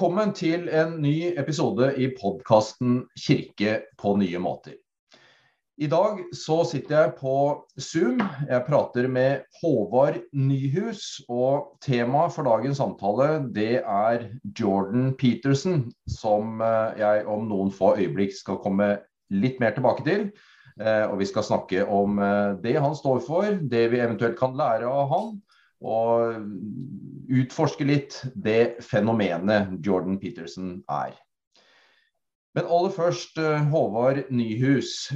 Velkommen til en ny episode i podkasten 'Kirke på nye måter'. I dag så sitter jeg på Zoom. Jeg prater med Håvard Nyhus. Og temaet for dagens samtale det er Jordan Peterson, som eh, jeg om noen få øyeblikk skal komme litt mer tilbake til. Eh, og vi skal snakke om eh, det han står for, det vi eventuelt kan lære av han og utforske litt det fenomenet Jordan Peterson er. Men aller først, eh, Håvard Nyhus.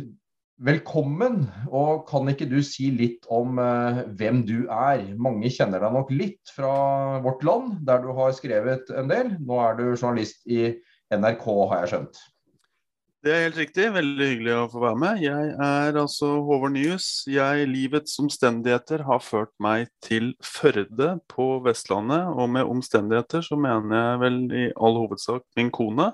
Velkommen. Og kan ikke du si litt om uh, hvem du er? Mange kjenner deg nok litt fra vårt land, der du har skrevet en del. Nå er du journalist i NRK, har jeg skjønt. Det er helt riktig. Veldig hyggelig å få være med. Jeg er altså Håvard Nyhus. Jeg, livets omstendigheter har ført meg til Førde på Vestlandet. Og med omstendigheter så mener jeg vel i all hovedsak min kone.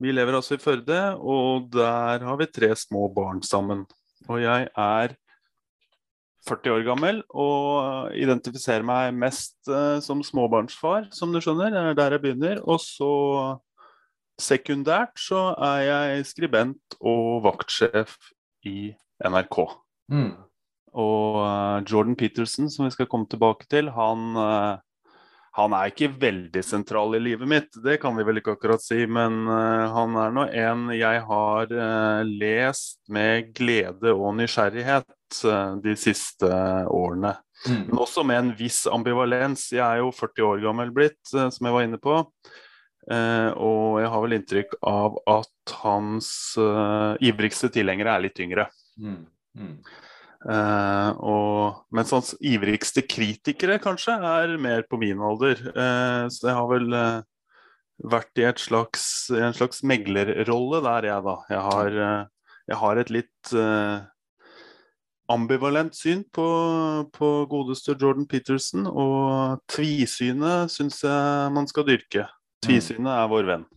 Vi lever altså i Førde, og der har vi tre små barn sammen. Og jeg er 40 år gammel og identifiserer meg mest uh, som småbarnsfar, som du skjønner. Det er der jeg begynner. Og så Sekundært så er jeg skribent og vaktsjef i NRK. Mm. Og uh, Jordan Peterson, som vi skal komme tilbake til, han, uh, han, er ikke veldig sentral i livet mitt, det kan vi vel ikke akkurat si. Men uh, han er nå en jeg har lest med glede og nysgjerrighet de siste årene. Mm. Men også med en viss ambivalens. Jeg er jo 40 år gammel blitt, som jeg var inne på. Uh, og jeg har vel inntrykk av at hans uh, ivrigste tilhengere er litt yngre. Mm. Mm. Uh, og, mens hans ivrigste kritikere kanskje er mer på min alder. så jeg har vel vært i slags, en slags meglerrolle der, jeg, da. Jeg har, jeg har et litt ambivalent syn på, på godeste Jordan Peterson, og tvisynet syns jeg man skal dyrke. Tvisynet er vår venn.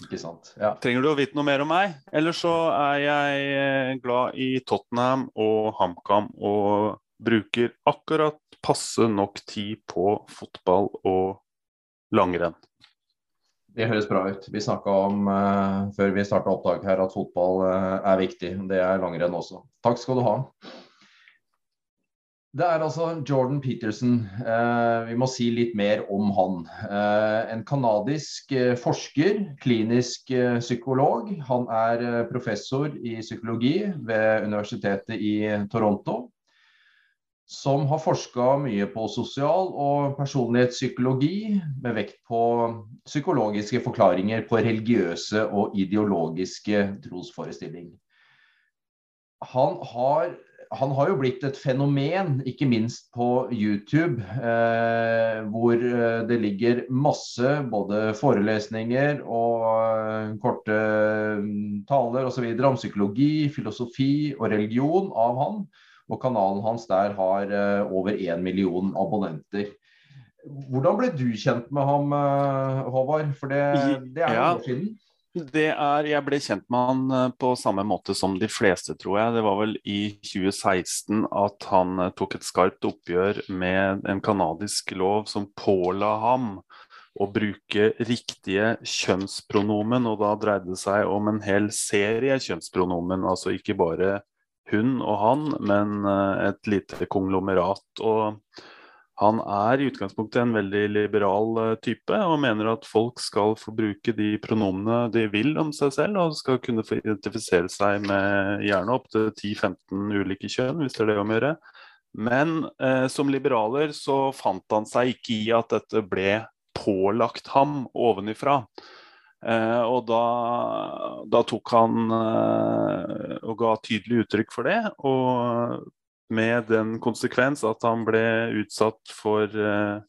Ikke sant. Ja. Trenger du å vite noe mer om meg? Eller så er jeg eh, glad i Tottenham og HamKam og bruker akkurat passe nok tid på fotball og langrenn. Det høres bra ut. Vi snakka om uh, før vi starta opptak her at fotball uh, er viktig. Det er langrenn også. Takk skal du ha. Det er altså Jordan Peterson. Eh, vi må si litt mer om han. Eh, en canadisk eh, forsker, klinisk psykolog. Han er professor i psykologi ved universitetet i Toronto. Som har forska mye på sosial- og personlighetspsykologi, med vekt på psykologiske forklaringer på religiøse og ideologiske trosforestillinger. Han har han har jo blitt et fenomen, ikke minst på YouTube, eh, hvor eh, det ligger masse både forelesninger og eh, korte mm, taler osv. om psykologi, filosofi og religion av han. Og kanalen hans der har eh, over én million abonnenter. Hvordan ble du kjent med ham, eh, Håvard? For det, det er ja. år siden. Det er, Jeg ble kjent med han eh, på samme måte som de fleste, tror jeg. Det var vel i 2016 at han eh, tok et skarpt oppgjør med en kanadisk lov som påla ham å bruke riktige kjønnspronomen. Og da dreide det seg om en hel serie kjønnspronomen, altså ikke bare hun og han, men eh, et lite konglomerat. Og han er i utgangspunktet en veldig liberal eh, type og mener at folk skal få bruke de pronomene de vil om seg selv, og skal kunne få identifisere seg med gjerne opptil 10-15 ulike kjønn, hvis det er det om å gjøre. Men eh, som liberaler så fant han seg ikke i at dette ble pålagt ham ovenifra. Eh, og da, da, tok han eh, og ga tydelig uttrykk for det, og med den konsekvens at han ble utsatt for uh,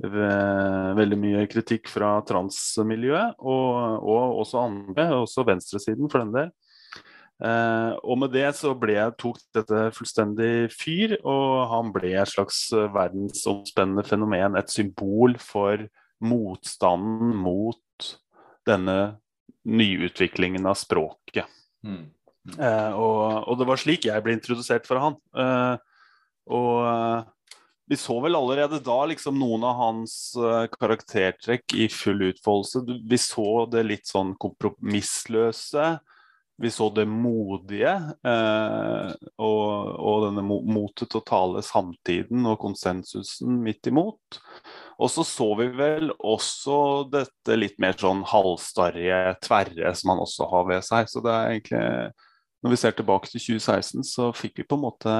veldig mye kritikk fra transmiljøet, og, og også andre, også venstresiden for den del. Uh, og med det så ble, tok dette fullstendig fyr, og han ble et slags verdensomspennende fenomen. Et symbol for motstanden mot denne nyutviklingen av språket. Mm. Uh, og, og, det var slik jeg ble introdusert for han. Uh, og uh, vi så vel allerede da liksom noen av hans karaktertrekk i full utfoldelse. Vi så det litt sånn kompromissløse. Vi så det modige og, og, denne motet til å tale samtiden og konsensusen midt imot. Og så så vi vel også dette litt mer sånn halvstarrige, tverre som han også har ved seg. Så det er egentlig når vi ser tilbake til 2016, så fikk vi på en måte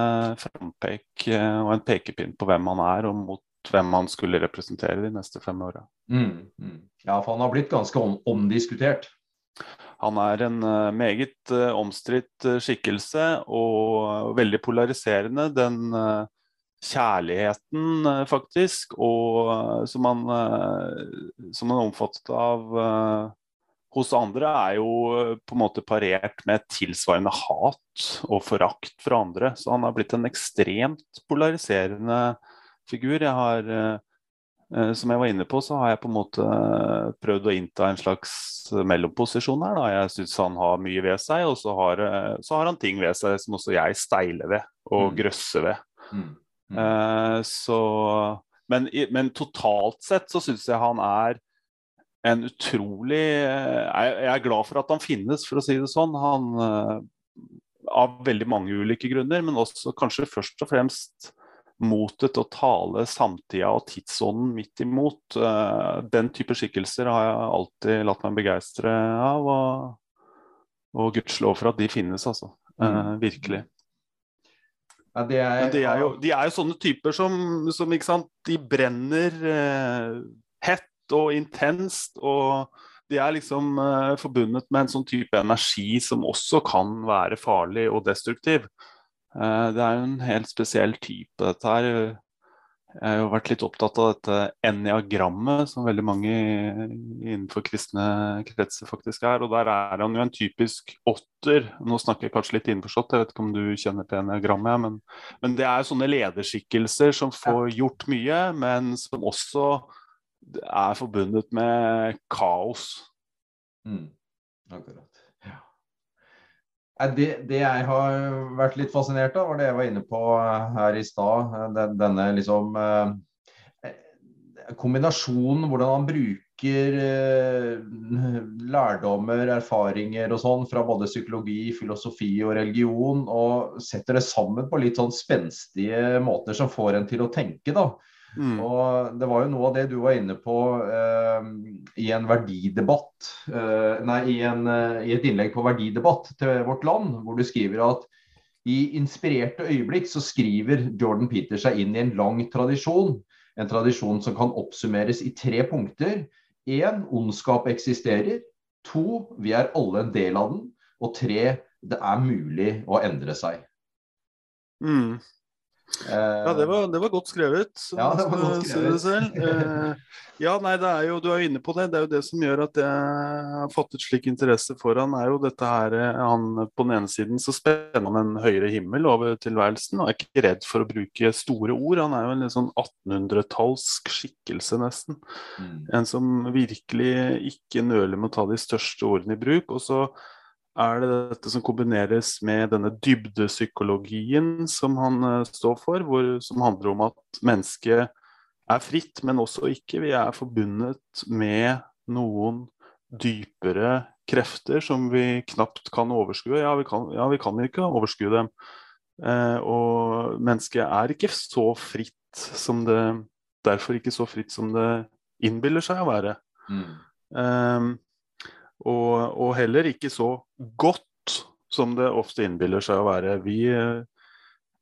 frampek eh, og en pekepinn på hvem han er, og mot hvem han skulle representere de neste fem åra. Mm, mm. Ja, for han har blitt ganske om omdiskutert? Han er en uh, meget uh, omstridt skikkelse og veldig polariserende. Den kjærligheten, faktisk, og som han, som han er omfattet av hos andre er jo eh, på en måte parert med tilsvarende hat og forakt fra andre. Så han har blitt en ekstremt polariserende figur. Jeg har, eh, eh, som jeg var inne på, så har jeg på en måte prøvd å innta en slags mellomposisjon her. Da. Jeg syns han har mye ved seg, og så har, så har, han ting ved seg som også jeg steiler ved og mm. grøsser ved. Mm. Mm. så, men, men, totalt sett så syns jeg han er en utrolig eh, Jeg er glad for at han finnes, for å si det sånn. Han, eh, av veldig mange ulike grunner, men også kanskje først og fremst motet til å tale samtida og tidsånden midt imot. Eh, den type skikkelser har jeg alltid latt meg begeistre av. Og, og gudskjelov for at de finnes, altså. Mm. virkelig. Ja, er, de er, jo, de er, jo, sånne typer som, som De brenner eh, hett og intenst. og de er liksom uh, forbundet med en sånn type energi som også kan være farlig og destruktiv. Uh, det er jo en helt spesiell type, dette her. Jeg har jo vært litt opptatt av dette enneagrammet, som veldig mange innenfor kristne kretser faktisk er. Og der er han jo en typisk åtter. Nå snakker jeg kanskje litt innforstått, jeg vet ikke om du kjenner til enneagrammet. Men, men det er jo sånne lederskikkelser som får gjort mye, men som også er forbundet med kaos. Mm. Akkurat. Ja. Det, det, jeg har vært litt fascinert av, var det jeg var inne på her i stad. Denne liksom eh, Kombinasjonen, hvordan han bruker eh, lærdommer, erfaringer og sånn fra både psykologi, filosofi og religion, og setter det sammen på litt sånn spenstige måter som får en til å tenke. da. Mm. Og Det var jo noe av det du var inne på eh, i en verdidebatt, eh, nei, i, en, eh, i, et innlegg på verdidebatt til Vårt Land, hvor du skriver at i inspirerte øyeblikk så skriver Jordan Peter seg inn i en lang tradisjon. En tradisjon som kan oppsummeres i tre punkter. Én, ondskap eksisterer. To, vi er alle en del av den. Og tre, det er mulig å endre seg. Mm. Ja, det var, det var, godt skrevet. Ja, det var godt skrevet. Eh, ja, nei, det er jo, Du er jo inne på det. Det er jo det som gjør at jeg har fattet slik interesse for han, er jo dette her eh, han På den ene siden så spenner han en høyere himmel over tilværelsen og er ikke redd for å bruke store ord. Han er jo en litt sånn 1800-tallsk skikkelse, nesten. Mm. En som virkelig ikke nøler med å ta de største ordene i bruk. og så er det dette som kombineres med denne dybdepsykologien som han uh, står for, hvor, som handler om at mennesket er fritt, men også ikke. Vi er forbundet med noen dypere krefter som vi knapt kan overskue. Ja, vi kan, ja, vi kan ikke overskue dem. Uh, og mennesket er ikke så fritt som det Derfor ikke så fritt som det innbiller seg å være. Mm. Um, og, og, heller ikke så godt som det ofte innbiller seg å være. Vi,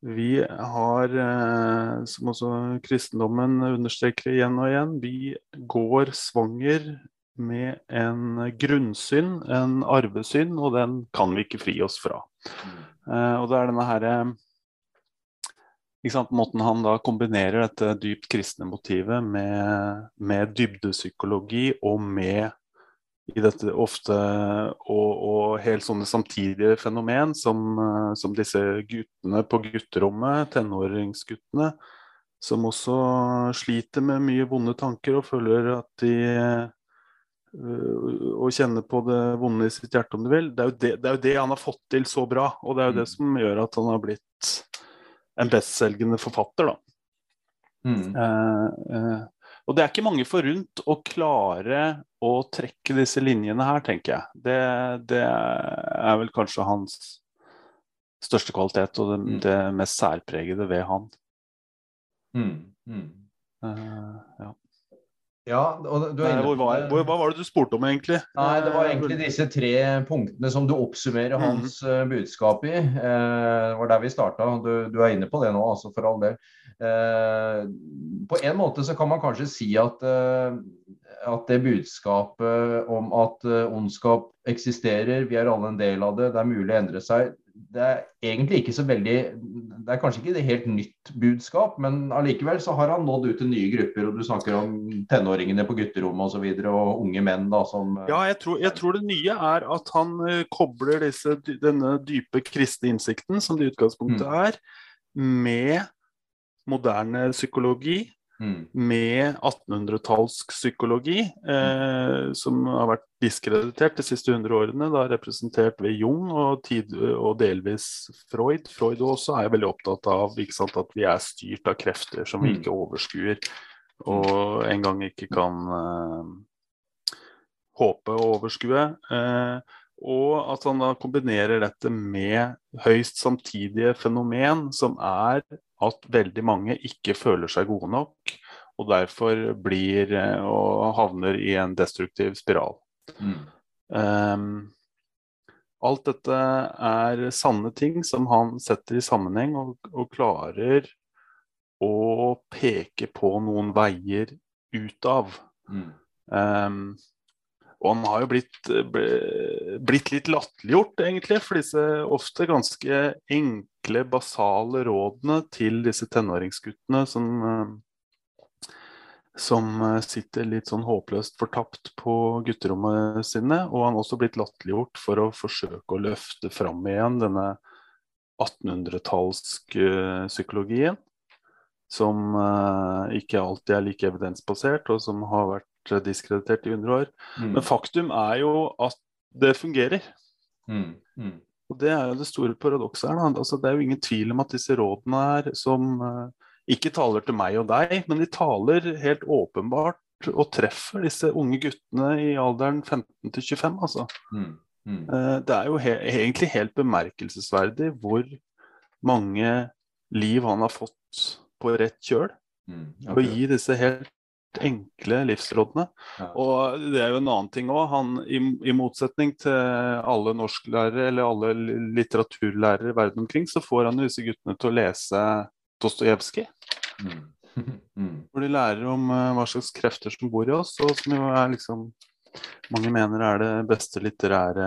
vi har, eh, som også kristendommen understreker igjen og igjen, vi går svanger med en grunnsynd, en arvesynd, og den kan vi ikke fri oss fra. Mm. og det er denne herre Måten han da kombinerer dette dypt kristne motivet med, med dybdepsykologi og med i dette ofte og, og helt sånne samtidige fenomen som, eh, som, disse guttene på gutterommet, tenåringsguttene, som også sliter med mye vonde tanker og føler at de og øh, kjenner på det vonde i sitt hjerte, om du vil. Det er, det, det er, jo det, han har fått til så bra, og det er jo det mm. som gjør at han har blitt en bestselgende forfatter, da. Mm. Eh, eh, og det er ikke mange forunt å klare å trekke disse linjene her, tenker jeg. Det, det er vel kanskje hans største kvalitet og det, Mm. det mest særpregede ved han. Mm. Mm. Uh, ja. Ja, og du er Nei, hvor var, hvor, hva var det du spurte om, egentlig? Nei, det var egentlig disse tre punktene som du oppsummerer Mhm. hans eh, budskap i. Uh, det var der vi starta. Du, du er inne på det nå, altså for all del. Uh, på en måte så kan man kanskje si at, at det budskapet om at eh, ondskap eksisterer, vi er alle en del av det, det er mulig å endre seg, det er egentlig ikke så veldig Det er kanskje ikke det helt nytt budskap, men allikevel så har han nådd ut til nye grupper. Og du snakker om tenåringene på gutterommet osv. Og, så videre, og unge menn da som eh, Ja, jeg tror, jeg tror det nye er at han eh, kobler disse, denne dype kristne innsikten, som det i utgangspunktet Mm. er, med moderne psykologi, mm, med 1800-tallsk psykologi, eh, som har vært diskreditert de siste 100 årene, da representert ved Jung og, tid, og delvis Freud. Freud også er veldig opptatt av sant, at vi er styrt av krefter som vi Mm. ikke overskuer, og en gang ikke kan eh, håpe å overskue. Eh, og at han da kombinerer dette med høyst samtidige fenomen, som er at veldig mange ikke føler seg gode nok, og derfor blir eh, og havner i en destruktiv spiral. mm, Um, alt dette er sanne ting som han setter i sammenheng og, og klarer å peke på noen veier ut av. mm, Ehm, og han har jo blitt, blitt litt latterliggjort, egentlig, for disse ofte ganske enkle, basale rådene til disse tenåringsguttene som, eh, som eh, sitter litt sånn håpløst fortapt på gutterommene sine. Og han har også blitt latterliggjort for å forsøke å løfte fram igjen denne 1800-tallsk eh, psykologien. Som eh, ikke alltid er like evidensbasert, og som har vært eh, diskreditert i 100 år. mm, Men faktum er jo at det fungerer. mm, mm, Og det er jo det store paradokset her. Da. Altså, det er jo ingen tvil om at disse rådene her, som uh, ikke taler til meg og deg, men de taler helt åpenbart og treffer disse unge guttene i alderen 15 til 25, altså. Eh, Det er jo he egentlig helt bemerkelsesverdig hvor mange liv han har fått på rett kjøl mm, å akkurat. gi disse helt enkle livsrådene. Ja. Og det er jo en annen ting òg. I, I motsetning til alle norsklærere eller alle li- litteraturlærere verden omkring, så får han jo disse guttene til å lese Dostojevskij. Mm, mm, Hvor de lærer om uh, hva slags krefter som bor i oss, og som jo er liksom mange mener er det beste litterære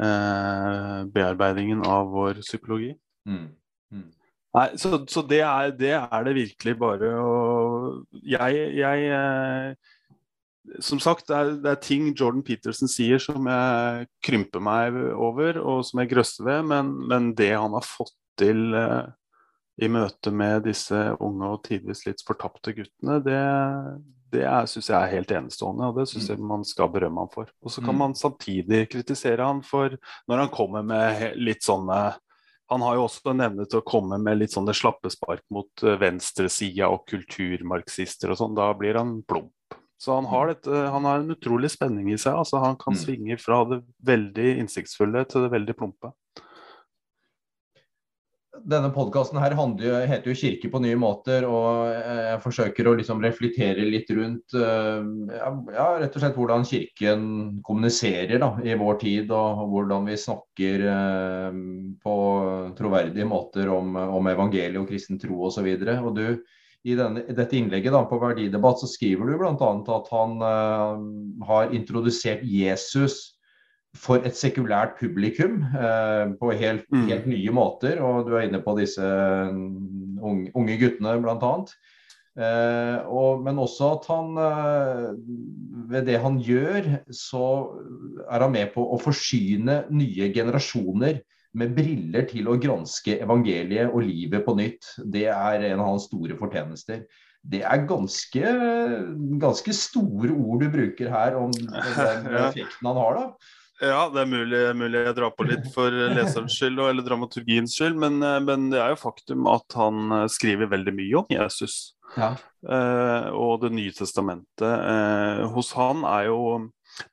uh, bearbeidingen av vår psykologi. mm, mm. Nei, så, så det, er, det er det virkelig bare å Jeg, jeg eh, Som sagt, det er, det er ting Jordan Peterson sier som jeg krymper meg over, og som jeg grøsser ved, men, men det han har fått til eh, i møte med disse unge og tidvis litt fortapte guttene, det, det syns jeg er helt enestående, og det syns jeg man skal berømme han for. Og så kan Mm. man samtidig kritisere han for når han kommer med litt sånne han har jo også en evne til å komme med litt sånne slappespark mot eh, venstresida og kulturmarxister og sånn. Da blir han plump. Så han har, et, han har en utrolig spenning i seg. altså Han kan Mm. svinge fra det veldig innsiktsfulle til det veldig plumpe. Denne podkasten heter jo 'Kirke på nye måter', og jeg forsøker å liksom reflektere litt rundt eh, ja, rett og slett hvordan Kirken kommuniserer da, i vår tid, og hvordan vi snakker eh, på troverdige måter om, om evangeliet og kristen tro osv. I, i dette innlegget da, på Verdidebatt så skriver du bl.a. at han eh, har introdusert Jesus for et sekulært publikum eh, på helt, Mm. helt nye måter. Og du er inne på disse mm, unge, unge guttene, bl.a. Eh, og, men også at han eh, ved det han gjør, så er han med på å forsyne nye generasjoner med briller til å granske evangeliet og livet på nytt. Det er en av hans store fortjenester. Det er ganske, ganske store ord du bruker her om den effekten han har, da. Ja, det er mulig, mulig jeg drar på litt for leserens skyld eller dramaturgiens skyld, men, eh, men, det er jo faktum at han eh, skriver veldig mye om Jesus. Ja. Eh, og Det nye testamentet eh, hos han er jo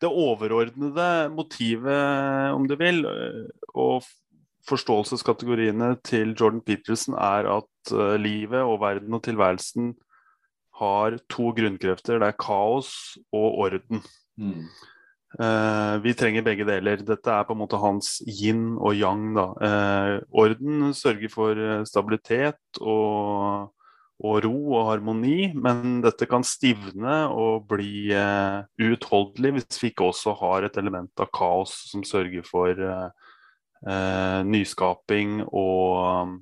det overordnede motivet, om du vil, eh, og forståelseskategoriene til Jordan Peterson er at livet og verden og tilværelsen har to grunnkrefter. Det er kaos og orden. Mm. Uh, vi trenger begge deler. Dette er på en måte hans yin og yang. Uh, orden sørger for eh, stabilitet og, og, ro og harmoni, men dette kan stivne og bli uh, hvis vi ikke også har et element av kaos som sørger for nyskaping og,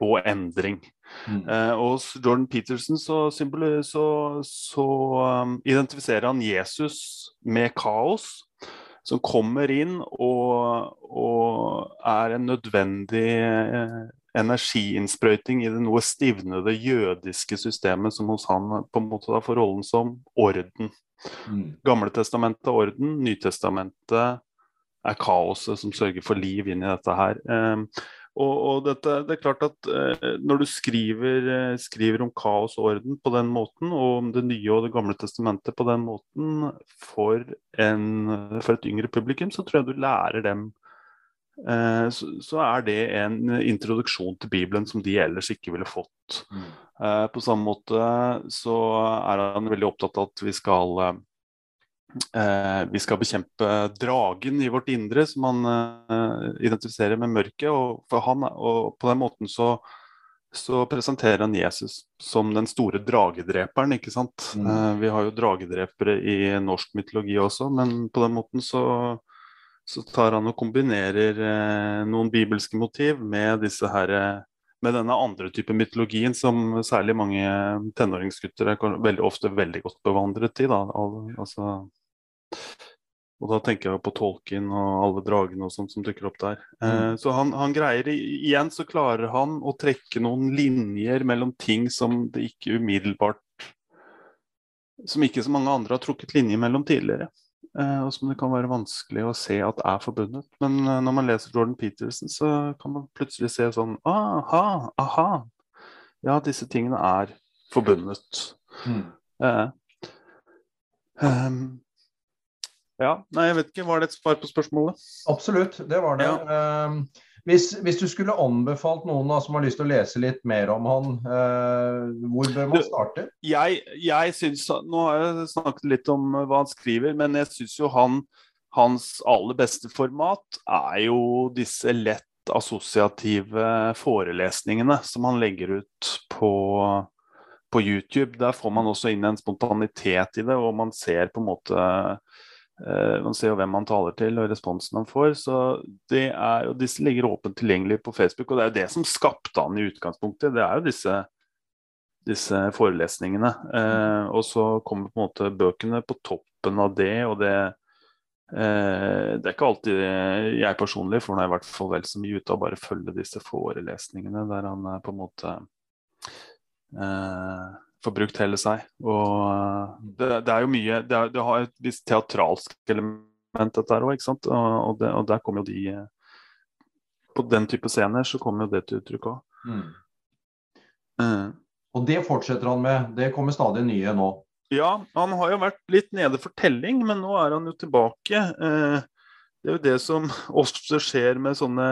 og endring. Mm. Eh, og Jordan Peterson så, så, så um, identifiserer han Jesus med kaos, som kommer inn og, og er en nødvendig eh, energiinnsprøyting i det noe stivnede jødiske systemet som hos han på en måte da får rollen som orden. Mm. Gamletestamentet orden, Nytestamentet er kaoset som sørger for liv inn i dette her. Um, og, og dette, det er klart at eh, Når du skriver, eh, skriver, om kaos og orden på den måten, og om Det nye og Det gamle testamentet på den måten for, en, for et yngre publikum, så tror jeg du lærer dem eh, så, så, er det en introduksjon til Bibelen som de ellers ikke ville fått. Mm. Eh, på samme måte så er han veldig opptatt av at vi skal eh, vi skal bekjempe dragen i vårt indre, som han eh, identifiserer med mørket. Og, han, og på den måten så, så, presenterer han Jesus som den store dragedreperen. ikke sant? Mm. Eh, vi har jo dragedrepere i norsk mytologi også, men på den måten så, så tar han og kombinerer eh, noen bibelske motiv med disse her med denne andre type mytologien som særlig mange tenåringsgutter er veldig ofte veldig godt bevandret i. Da. Altså, og da tenker jeg på Tolkien og alle dragene og sånt som dukker opp der. Eh, mm. så han, han, greier Igjen så klarer han å trekke noen linjer mellom ting som det ikke umiddelbart Som ikke så mange andre har trukket linjer mellom tidligere. Eh, og som det kan være vanskelig å se at er forbundet. Men eh, når man leser Jordan Peterson, så kan man plutselig se sånn Aha, aha. Ja, disse tingene er forbundet. Mm. Eh, um, ja, nei, jeg vet ikke. Var det et svar på spørsmålet? Absolutt, det var det. Ja. Uh, hvis, hvis, du skulle anbefalt noen da, som har lyst til å lese litt mer om han, uh, hvor bør man starte? Jeg, jeg synes, Nå har jeg snakket litt om hva han skriver, men jeg syns jo han, hans aller beste format er jo disse lett assosiative forelesningene som han legger ut på, på YouTube. Der får man også inn en spontanitet i det, og man ser på en måte man ser jo hvem man taler til og responsen han får. så det er, og Disse ligger åpent tilgjengelig på Facebook. og Det er jo det som skapte han i utgangspunktet. Det er jo disse, disse forelesningene. Uh, og så kommer på en måte bøkene på toppen av det. og det, uh, det er ikke alltid jeg personlig får i hvert fall vel så mye ut av bare følge disse forelesningene der han er på en måte får brukt hele seg. Og eh, det, det er jo mye Det, er, det har et visst teatralsk element, dette her òg, ikke sant. Og, det, og, der kommer jo de eh, På den type scener så kommer jo det til uttrykk òg. Mm. Uh. Og det fortsetter han med. Det kommer stadig nye nå. Ja, han har jo vært litt nede for telling, men nå er han jo tilbake. Det er jo det som også skjer med sånne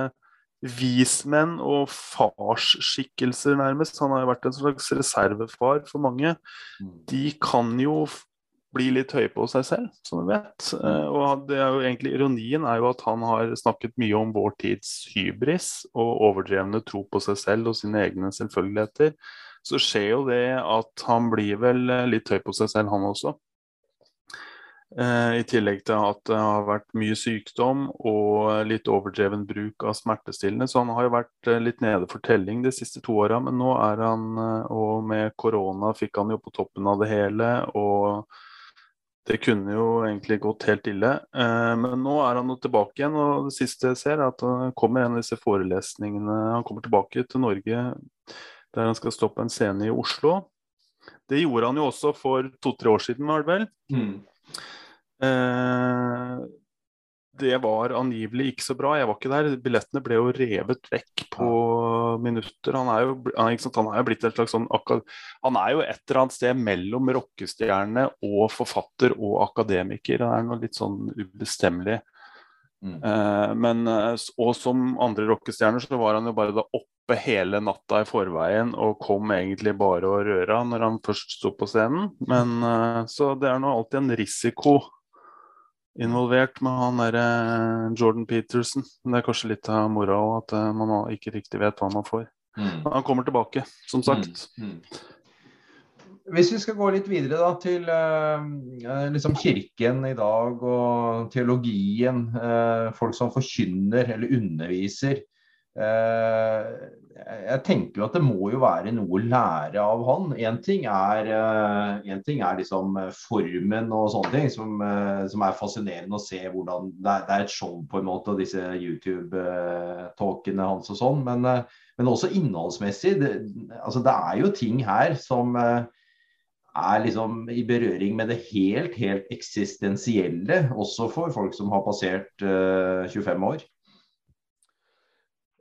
vismenn og farsskikkelser, nærmest. Han har jo vært en slags reservefar for mange. Mm. De kan jo bli litt høye på seg selv, som vi vet. Eh, og det er jo egentlig Ironien er jo at han har snakket mye om vår tids hybris og overdrevne tro på seg selv og sine egne selvfølgeligheter. Så skjer jo det at han blir vel litt høy på seg selv, han også. Eh, I tillegg til at det har vært mye sykdom og litt overdreven bruk av smertestillende. Så han har jo vært eh, litt nede for telling de siste to åra, men nå er han eh, Og med korona fikk han jo på toppen av det hele, og det kunne jo egentlig gått helt ille. Men nå er han jo tilbake igjen, og det siste jeg ser, er at han kommer en av disse forelesningene Han kommer tilbake til Norge der han skal stå på en scene i Oslo. Det gjorde han jo også for to-tre år siden, var det vel? Mm. Eh, det var angivelig ikke så bra. Jeg var ikke der. Billettene ble jo revet vekk på minutter. Han er jo, han, han er jo blitt et slags sånn Han er jo et eller annet sted mellom rockestjerne og forfatter og akademiker. Han er noe litt sånn ubestemmelig. Mm. Eh, men, eh, og som andre rockestjerner så var han jo bare da oppe hele natta i forveien og kom egentlig bare og røra når han først sto på scenen. Men eh, Så det er nå alltid en risiko involvert med han derre Jordan Peterson. Det er kanskje litt av moroa at man ikke riktig vet hva man får. Mm. Han kommer tilbake, som sagt. Mm. Hvis vi skal gå litt videre da, til eh, liksom kirken i dag og teologien, eh, folk som forkynner eller underviser. Eh, jeg tenker jo at det må jo være noe å lære av han. Én ting en ting er liksom formen og sånne ting, som, som, er fascinerende å se hvordan det er, det er, et show på en måte, og disse YouTube-talkene hans og sånn. Men, men, også innholdsmessig. Det, altså, det er jo ting her som er liksom i berøring med det helt, helt eksistensielle, også for folk som har passert uh, eh, 25 år?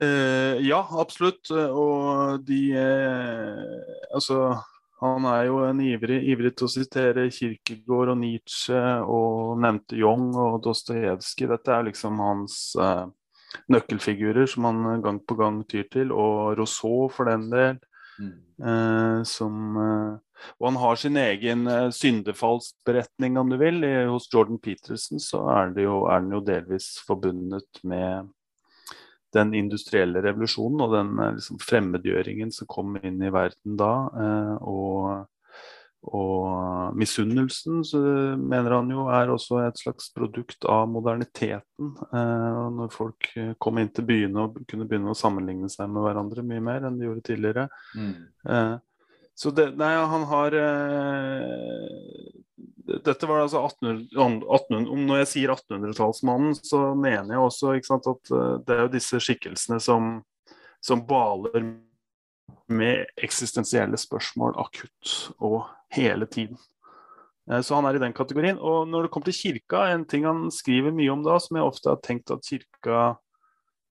Uh, ja, absolutt. Og de uh, Altså, han er jo en ivrig, ivrig til å sitere Kirkegård og Nietzsche og nevnte Jong og Dostojevskij. Dette er liksom hans nøkkelfigurer som han gang på gang tyr til, og Rousseau for den del. Mm. som og han har sin egen uh, syndefallsberetning, om du vil. Hos Jordan Peterson så er, jo, er, den jo delvis forbundet med den industrielle revolusjonen og den uh, liksom, fremmedgjøringen som kom inn i verden da. Uh, og, og misunnelsen mener han jo er også et slags produkt av moderniteten. når folk kom inn til byene og kunne begynne å sammenligne seg med hverandre mye mer enn de gjorde tidligere. Mm. Så det, nei, han har uh, Dette var altså 1800, 1800, Når jeg sier 1800-tallsmannen, så mener jeg også sant, at uh, det er jo disse skikkelsene som, som baler med eksistensielle spørsmål akutt og hele tiden. Uh, så han er i den kategorien. Og når det kommer til kirka, en ting han skriver mye om da, som jeg ofte har tenkt at kirka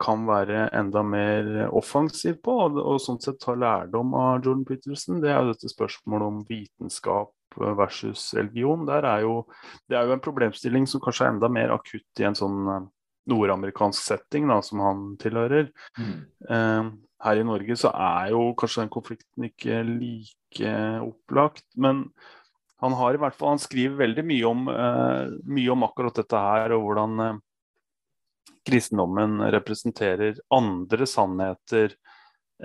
kan være enda mer offensiv på, og, og sånn sett ta lærdom av Jordan Peterson, det er jo dette spørsmålet om vitenskap versus religion. Er jo, det er jo en problemstilling som kanskje er enda mer akutt i en sånn eh, nordamerikansk setting da, som han tilhører. Mm. Eh, her i Norge så er jo kanskje den konflikten ikke like opplagt. Men han har i hvert fall, han skriver veldig mye om, eh, mye om akkurat dette her, og hvordan eh, kristendommen representerer andre sannheter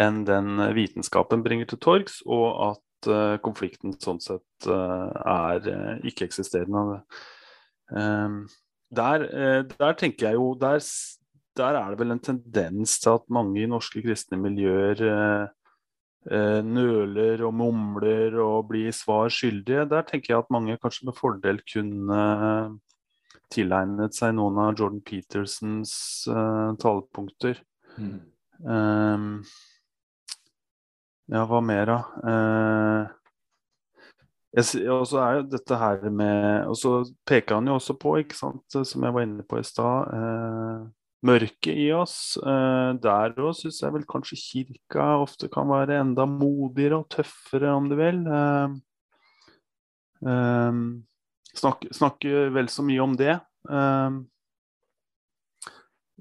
enn den vitenskapen bringer til torgs, og at uh, konflikten sånn sett uh, er uh, ikke-eksisterende. Um, der, der, tenker jeg jo der, der, er det vel en tendens til at mange i norske kristne miljøer nøler og mumler og blir svar skyldige. Der tenker jeg at mange kanskje med fordel kunne tilegnet seg noen av Jordan Petersens uh, talepunkter. Mm. Um, ja, hva mer, da? Uh, og så er jo dette her med Og så peker han jo også på, ikke sant, som jeg var inne på i stad, uh, mørket i oss. Uh, der òg syns jeg vel kanskje kirka ofte kan være enda modigere og tøffere, om du vil. Um, Snakke, snakke vel så mye om det. Um,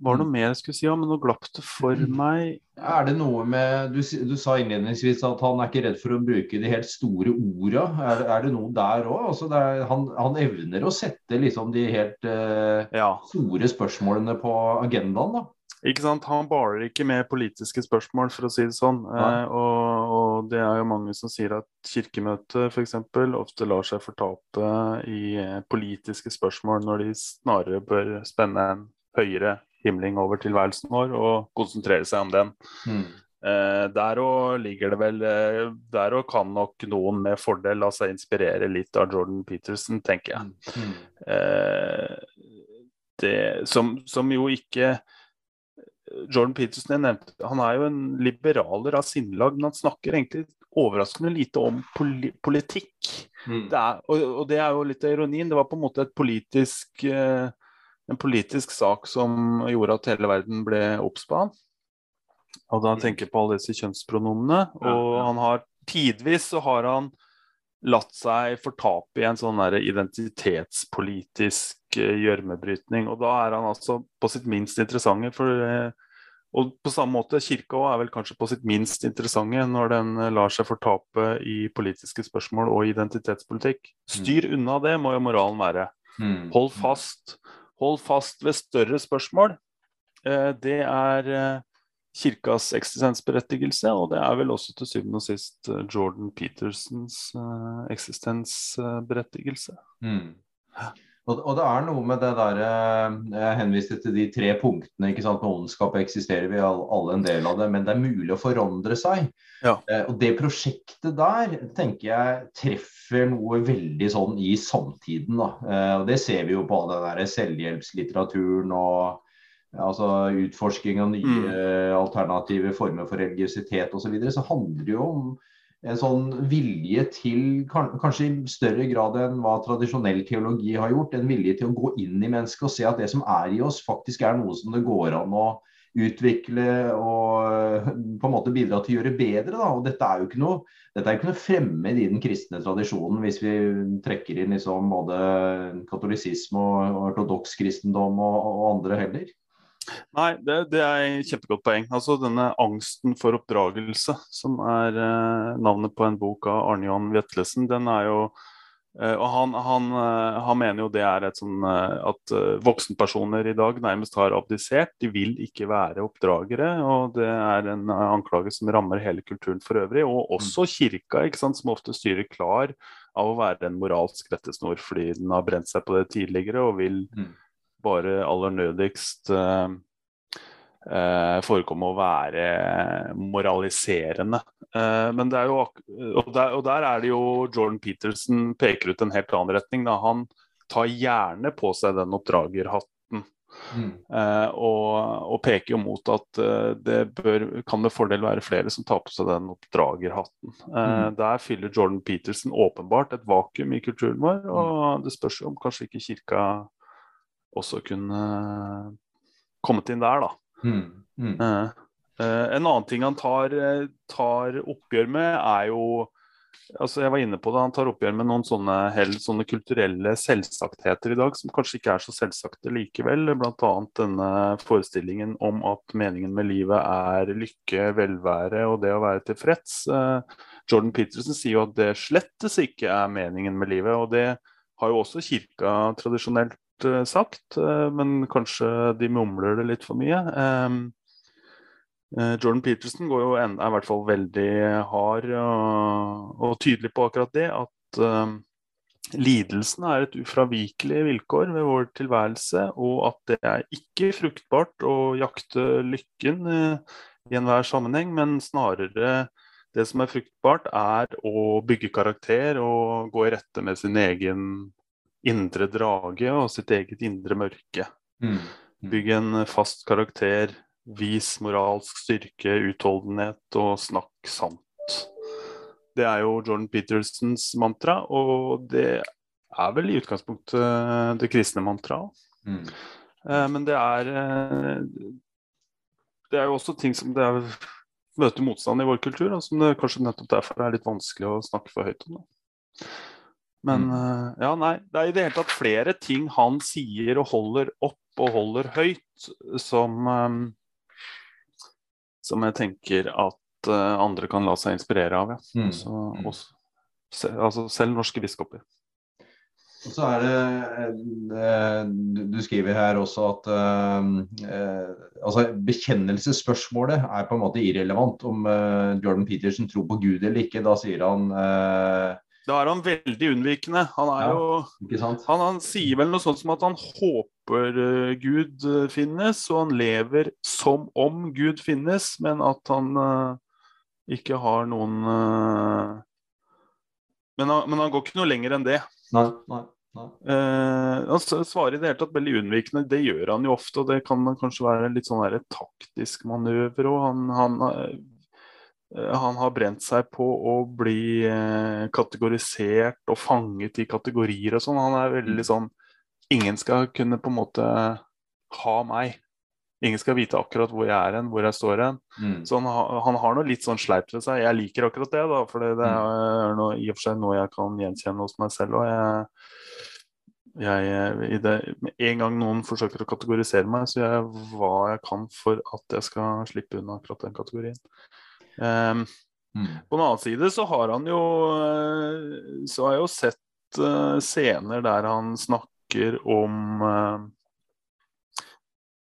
var det noe mm. mer jeg skulle si men nå glapp det for mm. meg. Er det noe med, Du, du sa innledningsvis at han er ikke redd for å bruke de helt store orda. Er, er det noe der òg? Altså han, han, evner å sette liksom de helt uh, ja. store spørsmålene på agendaen. da. Ikke sant? Han baler ikke med politiske spørsmål, for å si det sånn. Eh, og, og, det er jo mange som sier at Kirkemøtet f.eks. ofte lar seg fortape i eh, politiske spørsmål, når de snarere bør spenne en høyere himling over tilværelsen vår og konsentrere seg om den. Mm. Eh, der òg ligger det vel eh, Der òg kan nok noen med fordel la seg inspirere litt av Jordan Peterson, tenker jeg. Mm. Eh, det, som, som jo ikke Jordan Peterson jeg nevnte, han er jo en liberaler av sinnelag, men han snakker egentlig overraskende lite om poli politikk. Mm. Det er, og, og, det er jo litt av ironien. Det var på en måte politisk eh, en politisk sak som gjorde at hele verden ble obs på han. Og da tenker jeg på alle disse kjønnspronomene. Og han har tidvis så har han latt seg fortape i en sånn identitetspolitisk gjørmebrytning. Og da er han altså på sitt minst interessante. For, eh, og på samme måte, Kirka er vel kanskje på sitt minst interessante når den eh, lar seg fortape i politiske spørsmål og identitetspolitikk. Styr mm. unna det, må jo moralen være. Mm. Hold fast. Hold fast ved større spørsmål. Det er kirkas eksistensberettigelse, og det er vel også til syvende og sist eh, Jordan Petersens eksistensberettigelse. Mm. Og, og, det er noe med det der eh, Jeg henviste til de tre punktene. ikke sant, Med ondskap eksisterer vi alle en del av det, men det er mulig å forandre seg. Ja. Eh, og det prosjektet der tenker jeg treffer noe veldig sånn i samtiden. da. Eh, og Det ser vi jo på all den der selvhjelpslitteraturen og altså utforsking av nye mm. alternative former for religiøsitet osv., så, videre, så handler det jo om en sånn vilje til, kanskje i større grad enn hva tradisjonell teologi har gjort, en vilje til å gå inn i mennesket og se at det som er i oss, faktisk er noe som det går an å utvikle og på en måte bidra til å gjøre bedre. Da. Og dette er jo ikke noe, dette er ikke noe fremmed i den kristne tradisjonen, hvis vi trekker inn liksom både katolisisme og ortodoks kristendom og, og andre heller. Nei, det, det er et kjempegodt poeng. Altså Denne angsten for oppdragelse, som er eh, navnet på en bok av Arne Johan Vetlesen, den er jo eh, og han, han, eh, han, mener jo det er et sånn eh, at uh, voksenpersoner i dag nærmest har abdisert. De vil ikke være oppdragere. og Det er en anklage som rammer hele kulturen for øvrig. Og også kirka, ikke sant, som ofte styrer klar av å være en moralsk rettesnor fordi den har brent seg på det tidligere og vil mm bare aller nødigst eh, eh, forekomme å være moraliserende. Eh, men det er jo, og der, og der, er det jo Jordan Peterson peker ut en helt annen retning. Da. Han tar gjerne på seg den oppdragerhatten. Mm. Eh, og, og, peker jo mot at det bør, kan med fordel være flere som tar på seg den oppdragerhatten. Mm. Der fyller Jordan Peterson åpenbart et vakuum i kulturen vår, og det spørs jo om kanskje ikke kirka også kunne kommet inn der, da. Mm. Mm. Uh, uh, en annen ting han tar, tar, oppgjør med, er jo altså Jeg var inne på det, han tar oppgjør med noen sånne, helt, sånne kulturelle selvsagtheter i dag som kanskje ikke er så selvsagte likevel. Bl.a. denne forestillingen om at meningen med livet er lykke, velvære og det å være tilfreds. Jordan Peterson sier jo at det slettes ikke er meningen med livet. og det har jo også kirka tradisjonelt Eh, sagt, eh, men kanskje de mumler det litt for mye. Eh, Jordan Peterson går jo enda, er i hvert fall veldig hard og, og tydelig på akkurat det. At uh, lidelsen er et ufravikelig vilkår ved vår tilværelse, og at det er ikke fruktbart å jakte lykken uh, i enhver sammenheng, men snarere det som er fruktbart, er å bygge karakter og gå i rette med sin egen indre drage og sitt eget indre mørke. Mm. Mm. Bygg en fast karakter, vis moralsk styrke, utholdenhet og snakk sant. Det er jo Jordan Petersens mantra, og det er vel i utgangspunktet det kristne mantraet. Mm. Eh, men det er eh, Det er jo også ting som det er, møter motstand i vår kultur, og som det kanskje nettopp derfor er litt vanskelig å snakke for høyt om. Da. Men mm. Eh, ja, nei. Det er i det hele tatt flere ting han sier og holder opp og holder høyt, som um, Som jeg tenker at uh, andre kan la seg inspirere av. Ja. Mm. Så, mm. også, altså selv norske biskoper. Og så er det Du skriver her også at uh, altså bekjennelsesspørsmålet er på en måte irrelevant om uh, Jordan Peterson tror på Gud eller ikke. Da sier han uh, da er han veldig unnvikende. Han, er jo, han, han, sier vel noe sånt som at han håper uh, Gud uh, finnes, og han lever som om Gud finnes, men at han uh, ikke har noen men han, men, han, går ikke noe lenger enn det. Nei, nei, nei. han svarer i det hele tatt veldig unnvikende. Det gjør han jo ofte, og det kan kanskje være litt sånn taktisk manøver òg. Han, han Eh, han har brent seg på å bli eh, kategorisert og fanget i kategorier og sånn. Han er veldig mm. sånn ingen skal kunne på en måte ha meg. Ingen skal vite akkurat hvor jeg er hen, hvor jeg står hen. Mm. Så han, han har noe litt sånn sleipt ved seg. Jeg liker akkurat det, da, for det er noe, i og for seg noe jeg kan gjenkjenne hos meg selv. òg. jeg, det, en gang noen forsøker å kategorisere meg, så gjør jeg hva jeg kan for at jeg skal slippe unna akkurat den kategorien. Ehm, Mm. på den annen side så har han jo eh, Så har jeg jo sett uh, scener der han snakker om uh,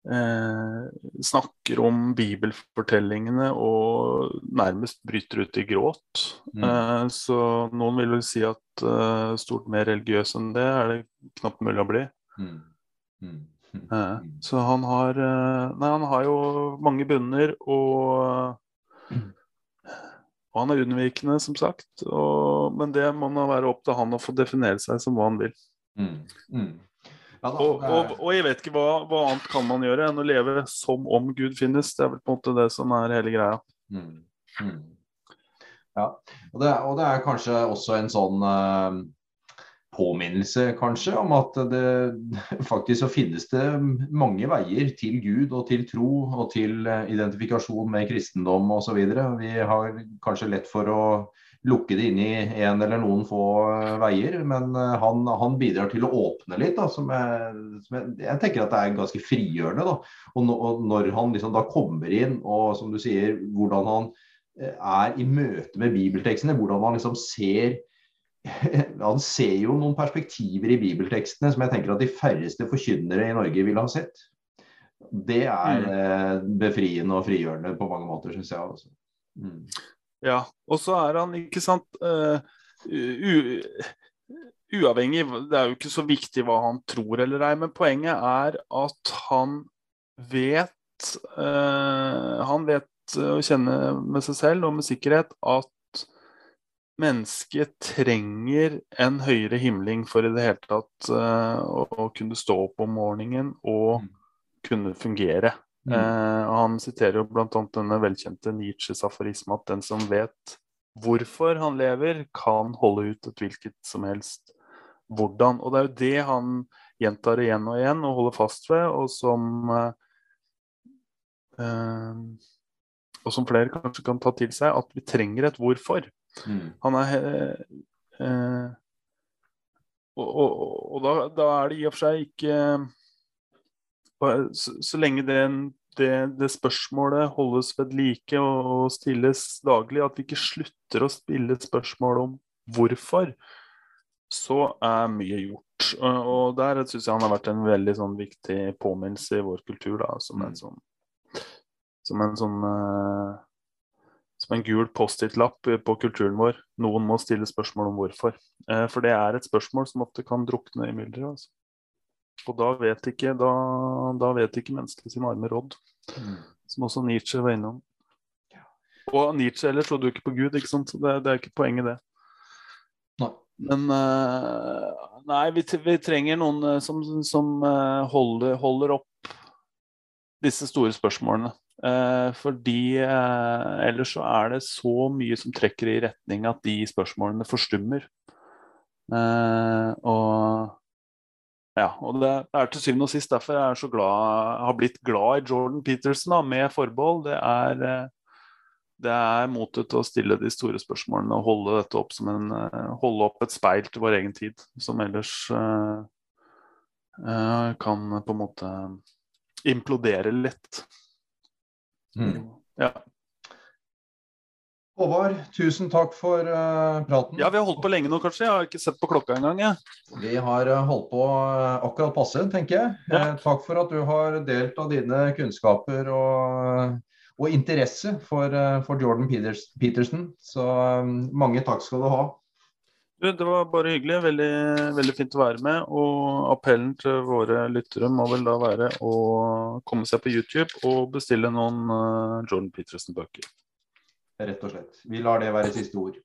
eh, Snakker om bibelfortellingene og nærmest bryter ut i gråt. Mm. Eh, så noen vil vel si at eh, stort mer religiøs enn det er det knapt mulig å bli. Mm. Mm. Mm. Så han har Nei, han har jo mange bunner og og han er unnvikende, som sagt. Og, men det må nå være opp til han å få definere seg som hva han vil. Mm. Mm. Ja, da, Og, og, og jeg vet ikke hva, hva annet kan man gjøre enn å leve som om Gud finnes. Det er vel på en måte det som er hele greia. Mm. Mm. Ja, og det, og det er kanskje også en sånn eh, påminnelse kanskje om at det faktisk så finnes det mange veier til Gud og til tro og til eh, identifikasjon med kristendom osv. Vi har kanskje lett for å lukke det inn i en eller noen få eh, veier, men eh, han, han bidrar til å åpne litt. Da, som jeg, som jeg, jeg tenker at det er ganske frigjørende. Da. Og, no, og når han liksom da kommer inn og som du sier, hvordan han er i møte med bibeltekstene, hvordan han liksom ser han ser jo noen perspektiver i bibeltekstene som jeg tenker at de færreste forkynnere i Norge ville ha sett. Det er Mm. eh, befriende og frigjørende på mange måter, syns jeg. Også. Mm. Ja, og så er han, ikke sant uh, Uavhengig, det er jo ikke så viktig hva han tror eller ei, men poenget er at han vet uh, Han vet å kjenne med seg selv og med sikkerhet at mennesket trenger en høyere himling for i det hele tatt uh, å, å kunne stå opp om morgenen og Mm. kunne fungere. Mm. Uh, han siterer jo bl.a. denne velkjente Nietzsches aforisme at den som vet hvorfor han lever, kan holde ut et hvilket som helst hvordan. Og det er jo det han gjentar igjen og igjen og holder fast ved, og som uh, og som flere kanskje kan ta til seg, at vi trenger et hvorfor. Mm. Han er eh, eh, Og, og, og da, da er det i og for seg ikke bare så, så lenge det, det, det spørsmålet holdes ved like og, og stilles daglig, at vi ikke slutter å stille spørsmål om hvorfor, så er mye gjort. Og, der syns jeg han har vært en veldig sånn, viktig påminnelse i vår kultur, da, som en Mm. sånn som en sånn eh, som en gul Post-It-lapp på kulturen vår. Noen må stille spørsmål om hvorfor. Eh, for det er et spørsmål som ofte kan drukne i mylderet. Altså. Og da vet ikke, da, da vet ikke mennesket sin arme råd, Mm. som også Nietzsche var innom. Og Nietzsche ellers trodde jo ikke på Gud, ikke sant? Det, det er ikke poenget, det. Nei. Men eh, nei, vi, vi trenger noen eh, som, som eh, holder, holder opp disse store spørsmålene. Eh, fordi eh, ellers så er det så mye som trekker i retning at de spørsmålene forstummer. Eh, og ja, og det er til syvende og sist derfor jeg er så glad, har blitt glad i Jordan Peterson, da, med forbehold. Det er, det er motet til å stille de store spørsmålene og holde dette opp som en holde opp et speil til vår egen tid, som ellers kan på en måte implodere litt. Mm. Ja. Håvard, tusen takk for uh, praten. ja, vi har holdt på lenge nå, kanskje. Jeg har ikke sett på klokka engang. Vi har eh, holdt på eh, akkurat passe, tenker jeg. Ja. Takk for at du har delt av dine kunnskaper og, og interesse for, for Jordan Peters, Peterson. Så um, mange takk skal du ha. Det var bare hyggelig. Veldig, veldig fint å være med. Og appellen til våre lyttere må vel da være å komme seg på YouTube og bestille noen eh, Jordan Peterson-bøker. Rett og slett. Vi lar det være siste ord.